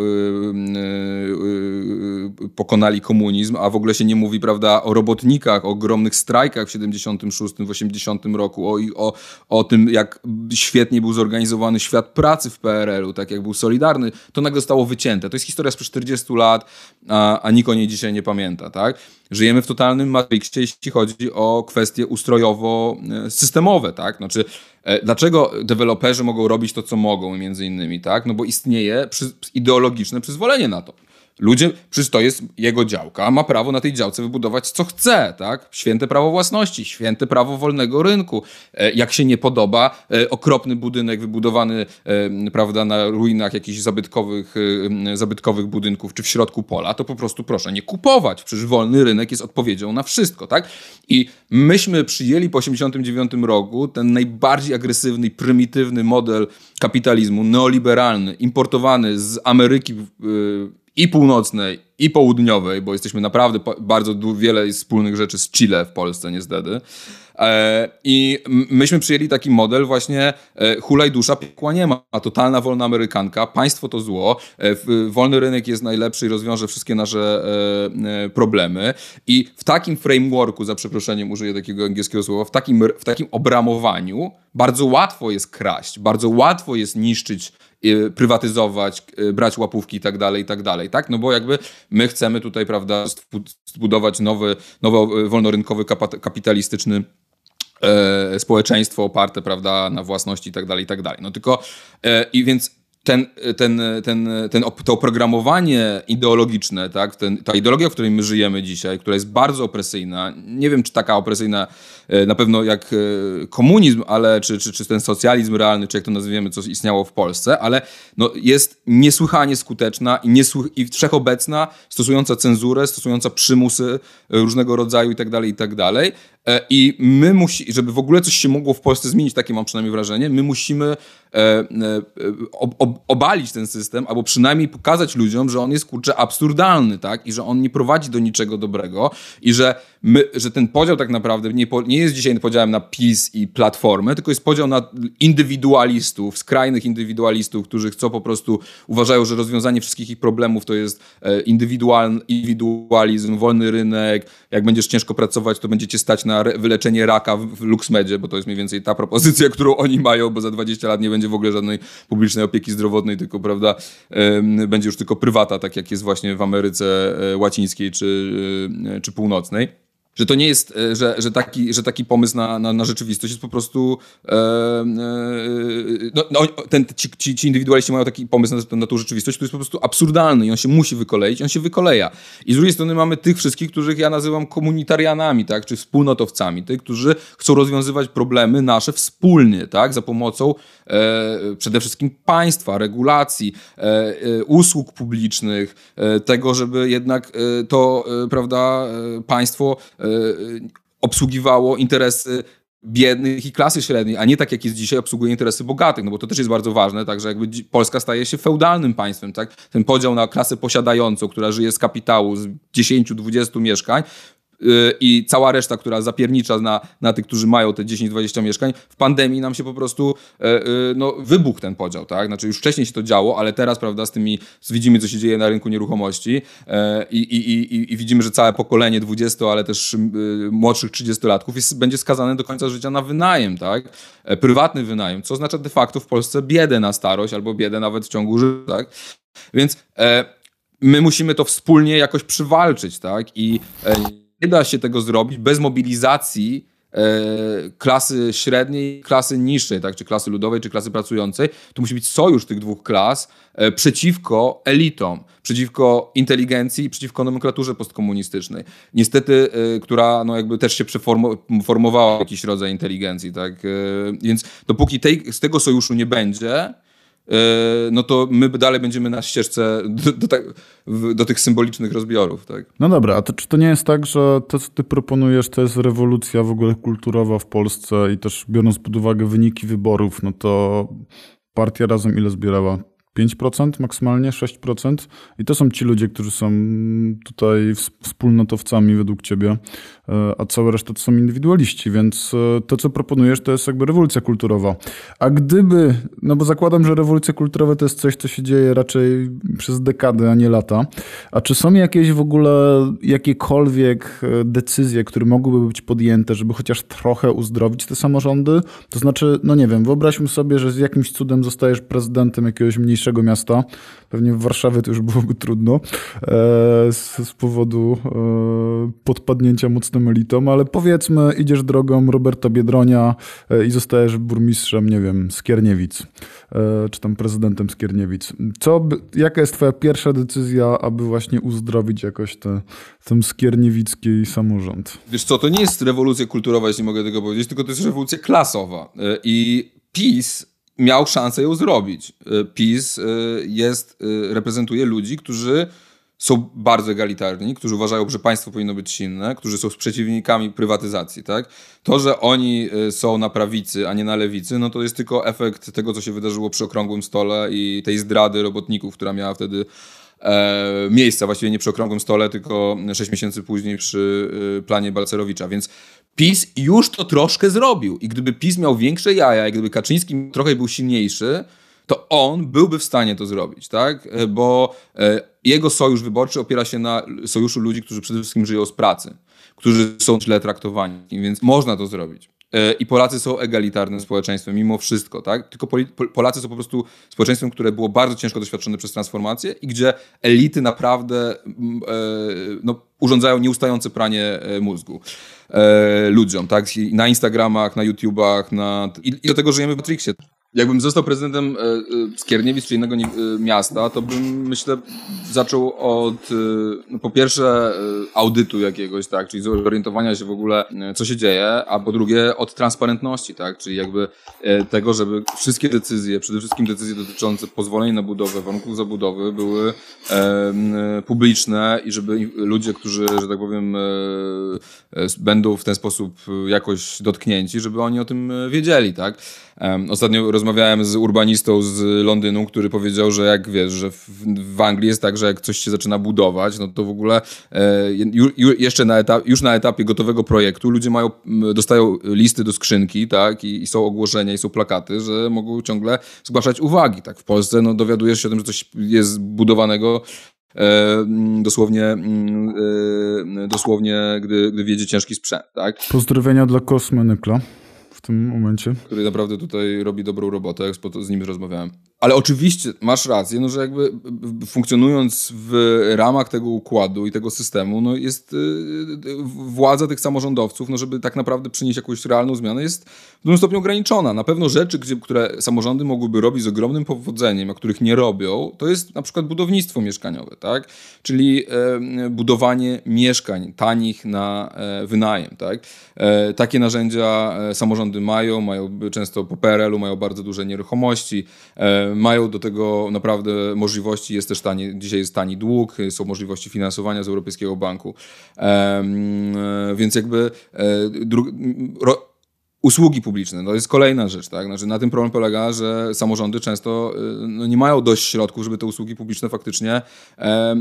pokonali komunizm, a w ogóle się nie mówi, prawda, o robotnikach, o ogromnych strajkach w 76, w 80 roku, o, o, o tym, jak świetnie był zorganizowany świat pracy w PRL-u, tak jak był solidarny, to nagle zostało wycięte. To jest historia sprzed 40 lat, a, a nikt o niej dzisiaj nie pamięta, tak? Żyjemy w totalnym matrixie, jeśli chodzi o kwestie ustrojowo-systemowe, tak? Znaczy, e, dlaczego deweloperzy mogą robić to, co mogą, między innymi, tak? No bo istnieje ideologiczne przyzwolenie na to. Ludzie, przecież to jest jego działka, ma prawo na tej działce wybudować co chce, tak? Święte prawo własności, święte prawo wolnego rynku. E, jak się nie podoba, e, okropny budynek wybudowany, e, prawda, na ruinach jakichś zabytkowych, zabytkowych budynków, czy w środku pola, to po prostu proszę nie kupować. Przecież wolny rynek jest odpowiedzią na wszystko, tak? I myśmy przyjęli po 1989 roku ten najbardziej agresywny prymitywny model kapitalizmu, neoliberalny, importowany z Ameryki i północnej, i południowej, bo jesteśmy naprawdę bardzo wiele wspólnych rzeczy z Chile w Polsce, niestety. E, I myśmy przyjęli taki model właśnie e, hulaj dusza, piekła nie ma. Totalna wolna amerykanka, państwo to zło, e, wolny rynek jest najlepszy i rozwiąże wszystkie nasze problemy. I w takim frameworku, za przeproszeniem użyję takiego angielskiego słowa, w takim, w takim obramowaniu bardzo łatwo jest kraść, bardzo łatwo jest niszczyć prywatyzować, brać łapówki i tak dalej, i tak dalej, tak? No bo jakby my chcemy tutaj, prawda, zbudować nowy, nowy wolnorynkowy kapitalistyczny e, społeczeństwo oparte, prawda, na własności i tak dalej, i tak dalej. No tylko e, i więc ten, ten, ten, ten, to oprogramowanie ideologiczne, tak? Ten, ta ideologia, w której my żyjemy dzisiaj, która jest bardzo opresyjna, nie wiem, czy taka opresyjna e, na pewno jak e, komunizm, ale czy, czy, czy ten socjalizm realny, czy jak to nazwiemy, co istniało w Polsce, ale no, jest niesłychanie skuteczna i, niesły, i wszechobecna, stosująca cenzurę, stosująca przymusy różnego rodzaju i tak dalej, E, I my musimy, żeby w ogóle coś się mogło w Polsce zmienić, takie mam przynajmniej wrażenie, my musimy e, e, obalić ten system, albo przynajmniej pokazać ludziom, że on jest kurczę absurdalny, tak? I że on nie prowadzi do niczego dobrego i że, my, że ten podział tak naprawdę nie, nie jest dzisiaj podziałem na PiS i Platformę, tylko jest podział na indywidualistów, skrajnych indywidualistów, którzy chcą po prostu, uważają, że rozwiązanie wszystkich ich problemów to jest indywidualizm, wolny rynek, jak będziesz ciężko pracować, to będziecie stać na wyleczenie raka w LuxMedzie, bo to jest mniej więcej ta propozycja, [LAUGHS] którą oni mają, bo za 20 lat nie będzie w ogóle żadnej publicznej opieki zdrowotnej, tylko prawda, będzie już tylko prywata, tak jak jest właśnie w Ameryce e, Łacińskiej czy, e, czy Północnej że to nie jest, e, że, że, taki, że taki pomysł na, na, na rzeczywistość jest po prostu. E, e, no, no, ten, ci, ci, indywidualiści mają taki pomysł na, na tą rzeczywistość, który jest po prostu absurdalny i on się musi wykoleić, on się wykoleja. I z drugiej strony mamy tych wszystkich, których ja nazywam komunitarianami, tak, czy wspólnotowcami, tych, którzy chcą rozwiązywać problemy nasze wspólnie, tak, za pomocą e, przede wszystkim państwa, regulacji, e, e, usług publicznych, tego, żeby jednak to, prawda, państwo obsługiwało interesy biednych i klasy średniej, a nie tak jak jest dzisiaj obsługuje interesy bogatych, no bo to też jest bardzo ważne, także jakby Polska staje się feudalnym państwem, tak? Ten podział na klasę posiadającą, która żyje z kapitału, z 10-20 mieszkań, i cała reszta, która zapiernicza na, na tych, którzy mają te 10-20 mieszkań, w pandemii nam się po prostu e, e, no, wybuchł ten podział, tak? Znaczy już wcześniej się to działo, ale teraz, prawda, z tymi, widzimy, co się dzieje na rynku nieruchomości e, i, i, i, i widzimy, że całe pokolenie 20, ale też młodszych 30-latków jest, będzie skazane do końca życia na wynajem, tak? Prywatny wynajem, co oznacza de facto w Polsce biedę na starość albo biedę nawet w ciągu życia, tak? Więc e, my musimy to wspólnie jakoś przywalczyć, tak? I e, nie da się tego zrobić bez mobilizacji e, klasy średniej, klasy niższej, tak, czy klasy ludowej, czy klasy pracującej. Tu musi być sojusz tych dwóch klas e, przeciwko elitom, przeciwko inteligencji i przeciwko nomenklaturze postkomunistycznej. Niestety, e, która no, jakby też się przeformowała jakiś rodzaj inteligencji. Tak? Więc dopóki tej, z tego sojuszu nie będzie, no to my dalej będziemy na ścieżce do, do, tak, do, tych symbolicznych rozbiorów. Tak? No dobra, a to, czy to nie jest tak, że to, co ty proponujesz, to jest rewolucja w ogóle kulturowa w Polsce i też biorąc pod uwagę wyniki wyborów, no to partia razem ile zbierała? 5%, maksymalnie 6%. I to są ci ludzie, którzy są tutaj wspólnotowcami według ciebie, e, a cała reszta to są indywidualiści, więc e, to, co proponujesz, to jest jakby rewolucja kulturowa. A gdyby, no bo zakładam, że rewolucja kulturowa to jest coś, co się dzieje raczej przez dekady, a nie lata. A czy są jakieś w ogóle jakiekolwiek e, decyzje, które mogłyby być podjęte, żeby chociaż trochę uzdrowić te samorządy? To znaczy, no nie wiem, wyobraźmy sobie, że z jakimś cudem zostajesz prezydentem jakiegoś mniejszego miasta. Pewnie w Warszawie to już byłoby trudno e, z, z, powodu podpadnięcia elitą, ale powiedzmy, idziesz drogą Roberta Biedronia e, i zostajesz burmistrzem, nie wiem, Skierniewic, czy tam prezydentem Skierniewic. Co, jaka jest twoja pierwsza decyzja, aby właśnie uzdrowić jakoś te, ten skierniewicki samorząd? Wiesz co, to nie jest rewolucja kulturowa, jeśli mogę tego powiedzieć, tylko to jest rewolucja klasowa. I PiS miał szansę ją zrobić. PiS jest, reprezentuje ludzi, którzy są bardzo egalitarni, którzy uważają, że państwo powinno być silne, którzy są przeciwnikami prywatyzacji, tak? To, że oni są na prawicy, a nie na lewicy, no to jest tylko efekt tego, co się wydarzyło przy okrągłym stole i tej zdrady robotników, która miała wtedy e, miejsca, właściwie nie przy okrągłym stole, tylko 6 miesięcy później przy e, planie Balcerowicza. Więc PiS już to troszkę zrobił. I gdyby PiS miał większe jaja, i gdyby Kaczyński trochę był silniejszy, to on byłby w stanie to zrobić, tak? E, bo e, jego sojusz wyborczy opiera się na sojuszu ludzi, którzy przede wszystkim żyją z pracy, którzy są źle traktowani, więc można to zrobić. E, I Polacy są egalitarnym społeczeństwem, mimo wszystko, tak? Tylko Polacy są po prostu społeczeństwem, które było bardzo ciężko doświadczone przez transformację i gdzie elity naprawdę no, urządzają nieustające pranie mózgu ludziom, tak? Na Instagramach, na YouTubach, na... I, do tego żyjemy w Matrixie. Jakbym został prezydentem e, e, Skierniewic czy innego e, miasta, to bym myślę zaczął od no, po pierwsze audytu jakiegoś, tak, czyli zorientowania się w ogóle co się dzieje, a po drugie od transparentności, tak, czyli jakby tego, żeby wszystkie decyzje, przede wszystkim decyzje dotyczące pozwoleń na budowę, warunków zabudowy były publiczne i żeby ludzie, którzy, że tak powiem, będą w ten sposób jakoś dotknięci, żeby oni o tym wiedzieli, tak. Ostatnio rozmawiałem z urbanistą z Londynu, który powiedział, że jak wiesz, że w, w Anglii jest tak, że jak coś się zaczyna budować, no to w ogóle e, ju, ju, jeszcze na etap, już na etapie gotowego projektu ludzie mają, dostają listy do skrzynki, tak, i, i, są ogłoszenia, i są plakaty, że mogą ciągle zgłaszać uwagi, tak. W Polsce no, dowiadujesz się o tym, że coś jest budowanego E, dosłownie, e, dosłownie gdy, gdy wiedzie ciężki sprzęt. Tak? Pozdrowienia dla Kosmy Nykla w tym momencie. Który naprawdę tutaj robi dobrą robotę, jak z nim rozmawiałem. Ale oczywiście masz rację, no, że jakby funkcjonując w ramach tego układu i tego systemu, no jest y, władza tych samorządowców, no żeby tak naprawdę przynieść jakąś realną zmianę, jest w dużym stopniu ograniczona. Na pewno rzeczy, gdzie, które samorządy mogłyby robić z ogromnym powodzeniem, a których nie robią, to jest na przykład budownictwo mieszkaniowe, tak? Czyli e, budowanie mieszkań tanich na e, wynajem, tak? E, takie narzędzia samorządy mają, mają często po PRL-u, mają bardzo duże nieruchomości, mają do tego naprawdę możliwości, jest też tani, dzisiaj jest tani dług, są możliwości finansowania z Europejskiego Banku. Więc jakby e, Usługi publiczne, to jest kolejna rzecz, tak? Znaczy, na tym problem polega, że samorządy często y, no, nie mają dość środków, żeby te usługi publiczne faktycznie e, e,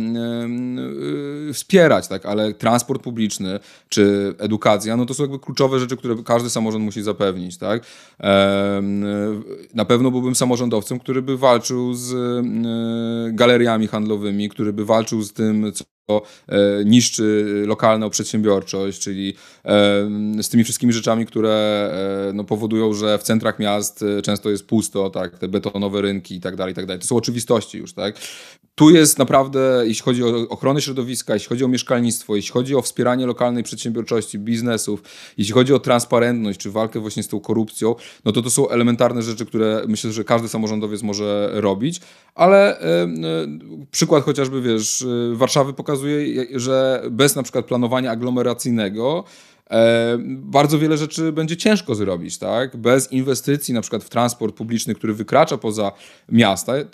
wspierać, tak? Ale transport publiczny czy edukacja, no to są jakby kluczowe rzeczy, które każdy samorząd musi zapewnić, tak? E, na pewno byłbym samorządowcem, który by walczył z galeriami handlowymi, który by walczył z tym, co E, niszczy lokalną przedsiębiorczość, czyli e, z tymi wszystkimi rzeczami, które e, no, powodują, że w centrach miast często jest pusto, tak, te betonowe rynki i tak dalej, i tak dalej. To są oczywistości już, tak? Tu jest naprawdę, jeśli chodzi o ochronę środowiska, jeśli chodzi o mieszkalnictwo, jeśli chodzi o wspieranie lokalnej przedsiębiorczości, biznesów, jeśli chodzi o transparentność czy walkę właśnie z tą korupcją, no to to są elementarne rzeczy, które myślę, że każdy samorządowiec może robić, ale e, przykład chociażby, wiesz, Warszawy pokazuje, że bez na przykład planowania aglomeracyjnego e, bardzo wiele rzeczy będzie ciężko zrobić, tak? Bez inwestycji na przykład w transport publiczny, który wykracza poza miasta, e,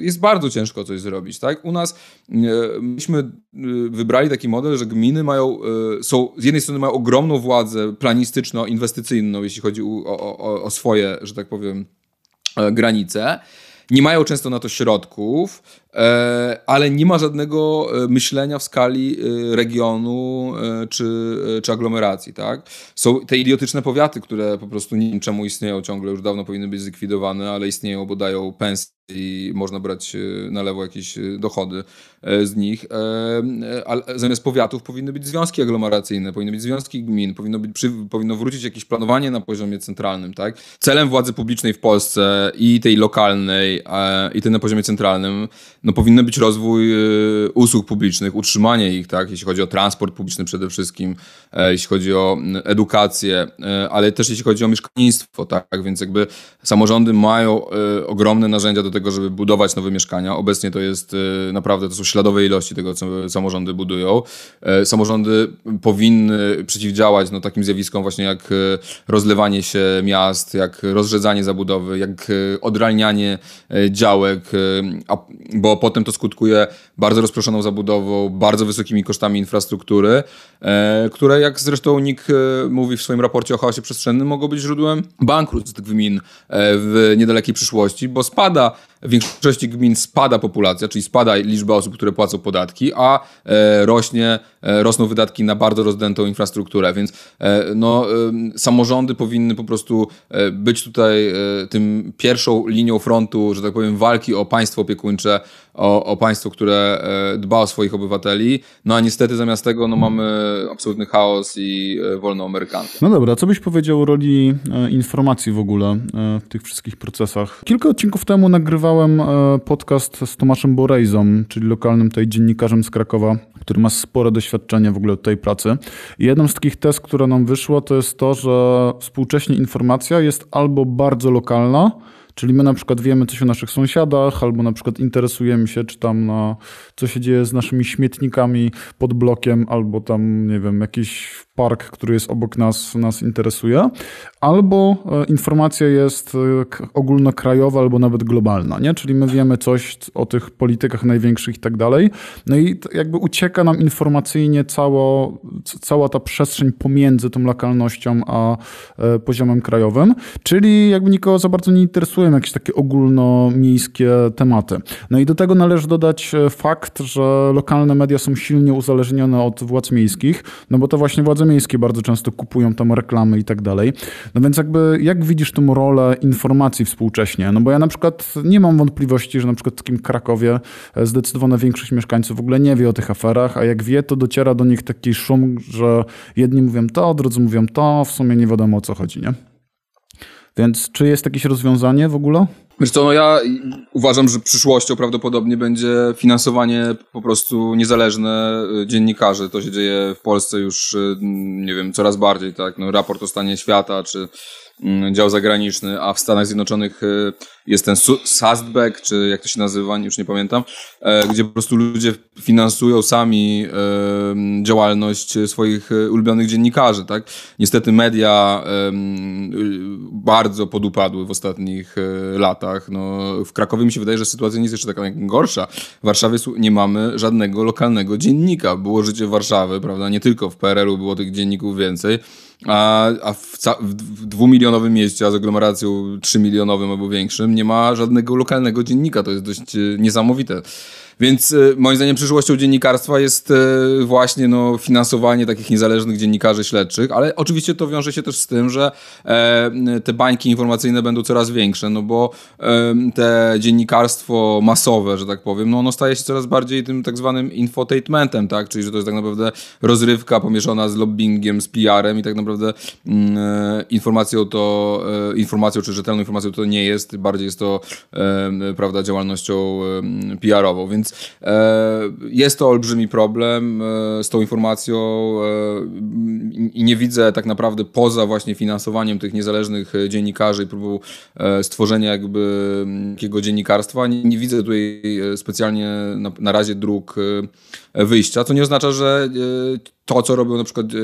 jest bardzo ciężko coś zrobić, tak? U nas e, myśmy wybrali taki model, że gminy mają, są, z jednej strony mają ogromną władzę planistyczno-inwestycyjną, jeśli chodzi o, o, o swoje, że tak powiem, granice, nie mają często na to środków, ale nie ma żadnego e, myślenia w skali e, regionu czy, czy aglomeracji. Tak? Są te idiotyczne powiaty, które po prostu nie istnieją ciągle, już dawno powinny być zlikwidowane, ale istnieją, bo dają pensje i można brać na lewo jakieś dochody z nich. Ale zamiast powiatów powinny być związki aglomeracyjne, powinny być związki gmin, powinno, być, powinno wrócić jakieś planowanie na poziomie centralnym. Tak? Celem władzy publicznej w Polsce i tej lokalnej, i tej na poziomie centralnym no, powinien być rozwój y, usług publicznych, utrzymanie ich, tak, jeśli chodzi o transport publiczny przede wszystkim, e, jeśli chodzi o edukację, e, ale też jeśli chodzi o mieszkalnictwo, tak, więc jakby samorządy mają e, ogromne narzędzia do tego, żeby budować nowe mieszkania. Obecnie to jest naprawdę, to są śladowe ilości tego, co samorządy budują. Samorządy powinny przeciwdziałać no, takim zjawiskom właśnie jak rozlewanie się miast, jak rozrzedzanie zabudowy, jak odralnianie działek, bo potem to skutkuje bardzo rozproszoną zabudową, bardzo wysokimi kosztami infrastruktury, e, które jak zresztą NIK e, mówi w swoim raporcie o chaosie przestrzennym, mogą być źródłem bankructw gmin e, w niedalekiej przyszłości, bo spada w większości gmin spada populacja, czyli spada liczba osób, które płacą podatki, a e, rośnie, e, rosną wydatki na bardzo rozdętą infrastrukturę, więc e, no, samorządy powinny po prostu być tutaj tym pierwszą linią frontu, że tak powiem, walki o państwo opiekuńcze, o, o państwo, które dba o swoich obywateli, no a niestety zamiast tego no, mamy absolutny chaos i wolną amerykankę. No dobra, co byś powiedział o roli informacji w ogóle w tych wszystkich procesach? Kilka odcinków temu nagrywałem nagrywałem e, podcast z Tomaszem Borejzą, czyli lokalnym tutaj dziennikarzem z Krakowa, który ma spore doświadczenie w ogóle tej pracy. I jedną z takich test, która nam wyszła, to jest to, że współcześnie informacja jest albo bardzo lokalna, Czyli my na przykład wiemy coś o naszych sąsiadach, albo na przykład interesujemy się, czy tam na, co się dzieje z naszymi śmietnikami pod blokiem, albo tam, nie wiem, jakiś park, który jest obok nas, nas interesuje, albo e, informacja jest e, ogólnokrajowa albo nawet globalna, nie? Czyli my wiemy coś o tych politykach największych i tak dalej. No i jakby ucieka nam informacyjnie cało, cała ta przestrzeń pomiędzy tą lokalnością a e, poziomem krajowym, czyli jakby nikogo za bardzo nie interesują jakieś takie ogólnomiejskie tematy. No i do tego należy dodać fakt, że lokalne media są silnie uzależnione od władz miejskich, no bo to właśnie władze miejskie bardzo często kupują tam reklamy i tak dalej. No więc jakby jak widzisz tą rolę informacji współcześnie? No bo ja na przykład nie mam wątpliwości, że na przykład w takim Krakowie e, zdecydowana większość mieszkańców w ogóle nie wie o tych aferach, a jak wie, to dociera do nich taki szum, że jedni mówią to, drudzy mówią to, w sumie nie wiadomo o co chodzi, nie? Więc czy jest jakieś rozwiązanie w ogóle? Wiesz co, no ja uważam, że przyszłością prawdopodobnie będzie finansowanie po prostu niezależne y, dziennikarzy. To się dzieje w Polsce już, y, nie wiem, coraz bardziej, tak? No, raport o stanie świata, czy dział zagraniczny, a w Stanach Zjednoczonych y, jest ten SASTBEC, czy jak to się nazywa, już nie pamiętam, e, gdzie po prostu ludzie finansują sami e, działalność swoich e, ulubionych dziennikarzy, tak? Niestety media bardzo podupadły w ostatnich latach. No, w Krakowie mi się wydaje, że sytuacja nie jest jeszcze taka gorsza. W Warszawie nie mamy żadnego lokalnego dziennika. Było życie Warszawy, prawda? Nie tylko w PRL-u było tych dzienników więcej, a, a w, w dwumilionowym mieście, a z aglomeracją trzymilionowym albo większym, nie ma żadnego lokalnego dziennika. To jest dość e, niesamowite. Więc e, moim zdaniem przyszłością dziennikarstwa jest e, właśnie no, finansowanie takich niezależnych dziennikarzy śledczych, ale oczywiście to wiąże się też z tym, że te bańki informacyjne będą coraz większe, no bo te dziennikarstwo masowe, że tak powiem, no ono staje się coraz bardziej tym tak zwanym infotainmentem, tak? Czyli, że to jest tak naprawdę rozrywka pomieszana z lobbyingiem, z PR-em i tak naprawdę mm, informacją to, informacją czy rzetelną informacją to nie jest, bardziej jest to, prawda, działalnością PR-ową, więc e, jest to olbrzymi problem e, z tą informacją e, i nie widzę tak naprawdę poza właśnie finansowaniem tych niezależnych dziennikarzy i próbą stworzenia jakby takiego dziennikarstwa, nie, nie widzę tutaj specjalnie na, na razie dróg wyjścia, co nie oznacza, że to, co robią na przykład e,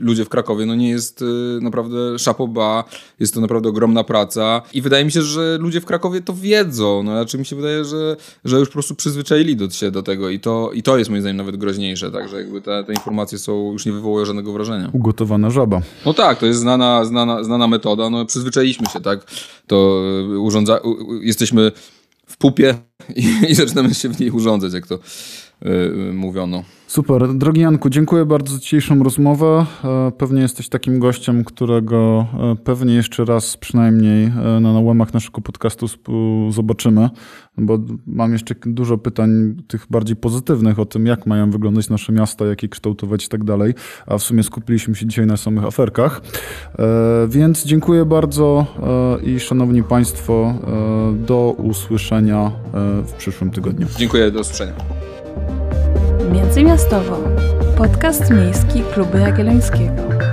ludzie w Krakowie, no nie jest e, naprawdę szapoba, jest to naprawdę ogromna praca i wydaje mi się, że ludzie w Krakowie to wiedzą, no znaczy mi się wydaje, że, że już po prostu przyzwyczaili do, się do tego i to, i to jest moim zdaniem nawet groźniejsze, także jakby te, te informacje są, już nie wywołują żadnego wrażenia. Ugotowana żaba. No tak, to jest znana, znana, znana metoda, no przyzwyczailiśmy się, tak, to urządza, jesteśmy w pupie i, i zaczynamy się w niej urządzać, jak to mówiono. Super. Drogi Janku, dziękuję bardzo za dzisiejszą rozmowę. E, pewnie jesteś takim gościem, którego e, pewnie jeszcze raz przynajmniej e, na łamach naszego podcastu zobaczymy, bo mam jeszcze dużo pytań tych bardziej pozytywnych o tym, jak mają wyglądać nasze miasta, jak je kształtować i tak dalej, a w sumie skupiliśmy się dzisiaj na samych aferkach. Więc dziękuję bardzo i szanowni Państwo, do usłyszenia w przyszłym tygodniu. Dziękuję, do usłyszenia. Międzymiastowo. Podcast miejski Klubu Jagiellońskiego.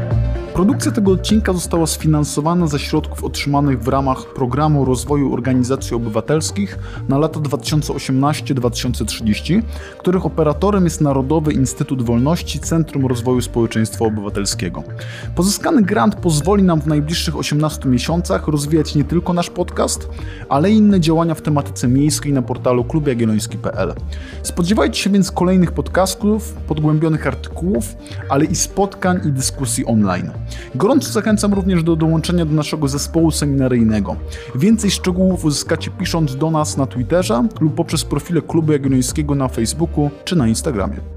Produkcja tego odcinka została sfinansowana ze środków otrzymanych w ramach Programu Rozwoju Organizacji Obywatelskich na lata 2018-2030, których operatorem jest Narodowy Instytut Wolności Centrum Rozwoju Społeczeństwa Obywatelskiego. Pozyskany grant pozwoli nam w najbliższych 18 miesiącach rozwijać nie tylko nasz podcast, ale i inne działania w tematyce miejskiej na portalu klubjagielloński.pl. Spodziewajcie się więc kolejnych podcastów, podgłębionych artykułów, ale i spotkań i dyskusji online. Gorąco zachęcam również do dołączenia do naszego zespołu seminaryjnego. Więcej szczegółów uzyskacie pisząc do nas na Twitterze lub poprzez profile Klubu Jagiellońskiego na Facebooku czy na Instagramie.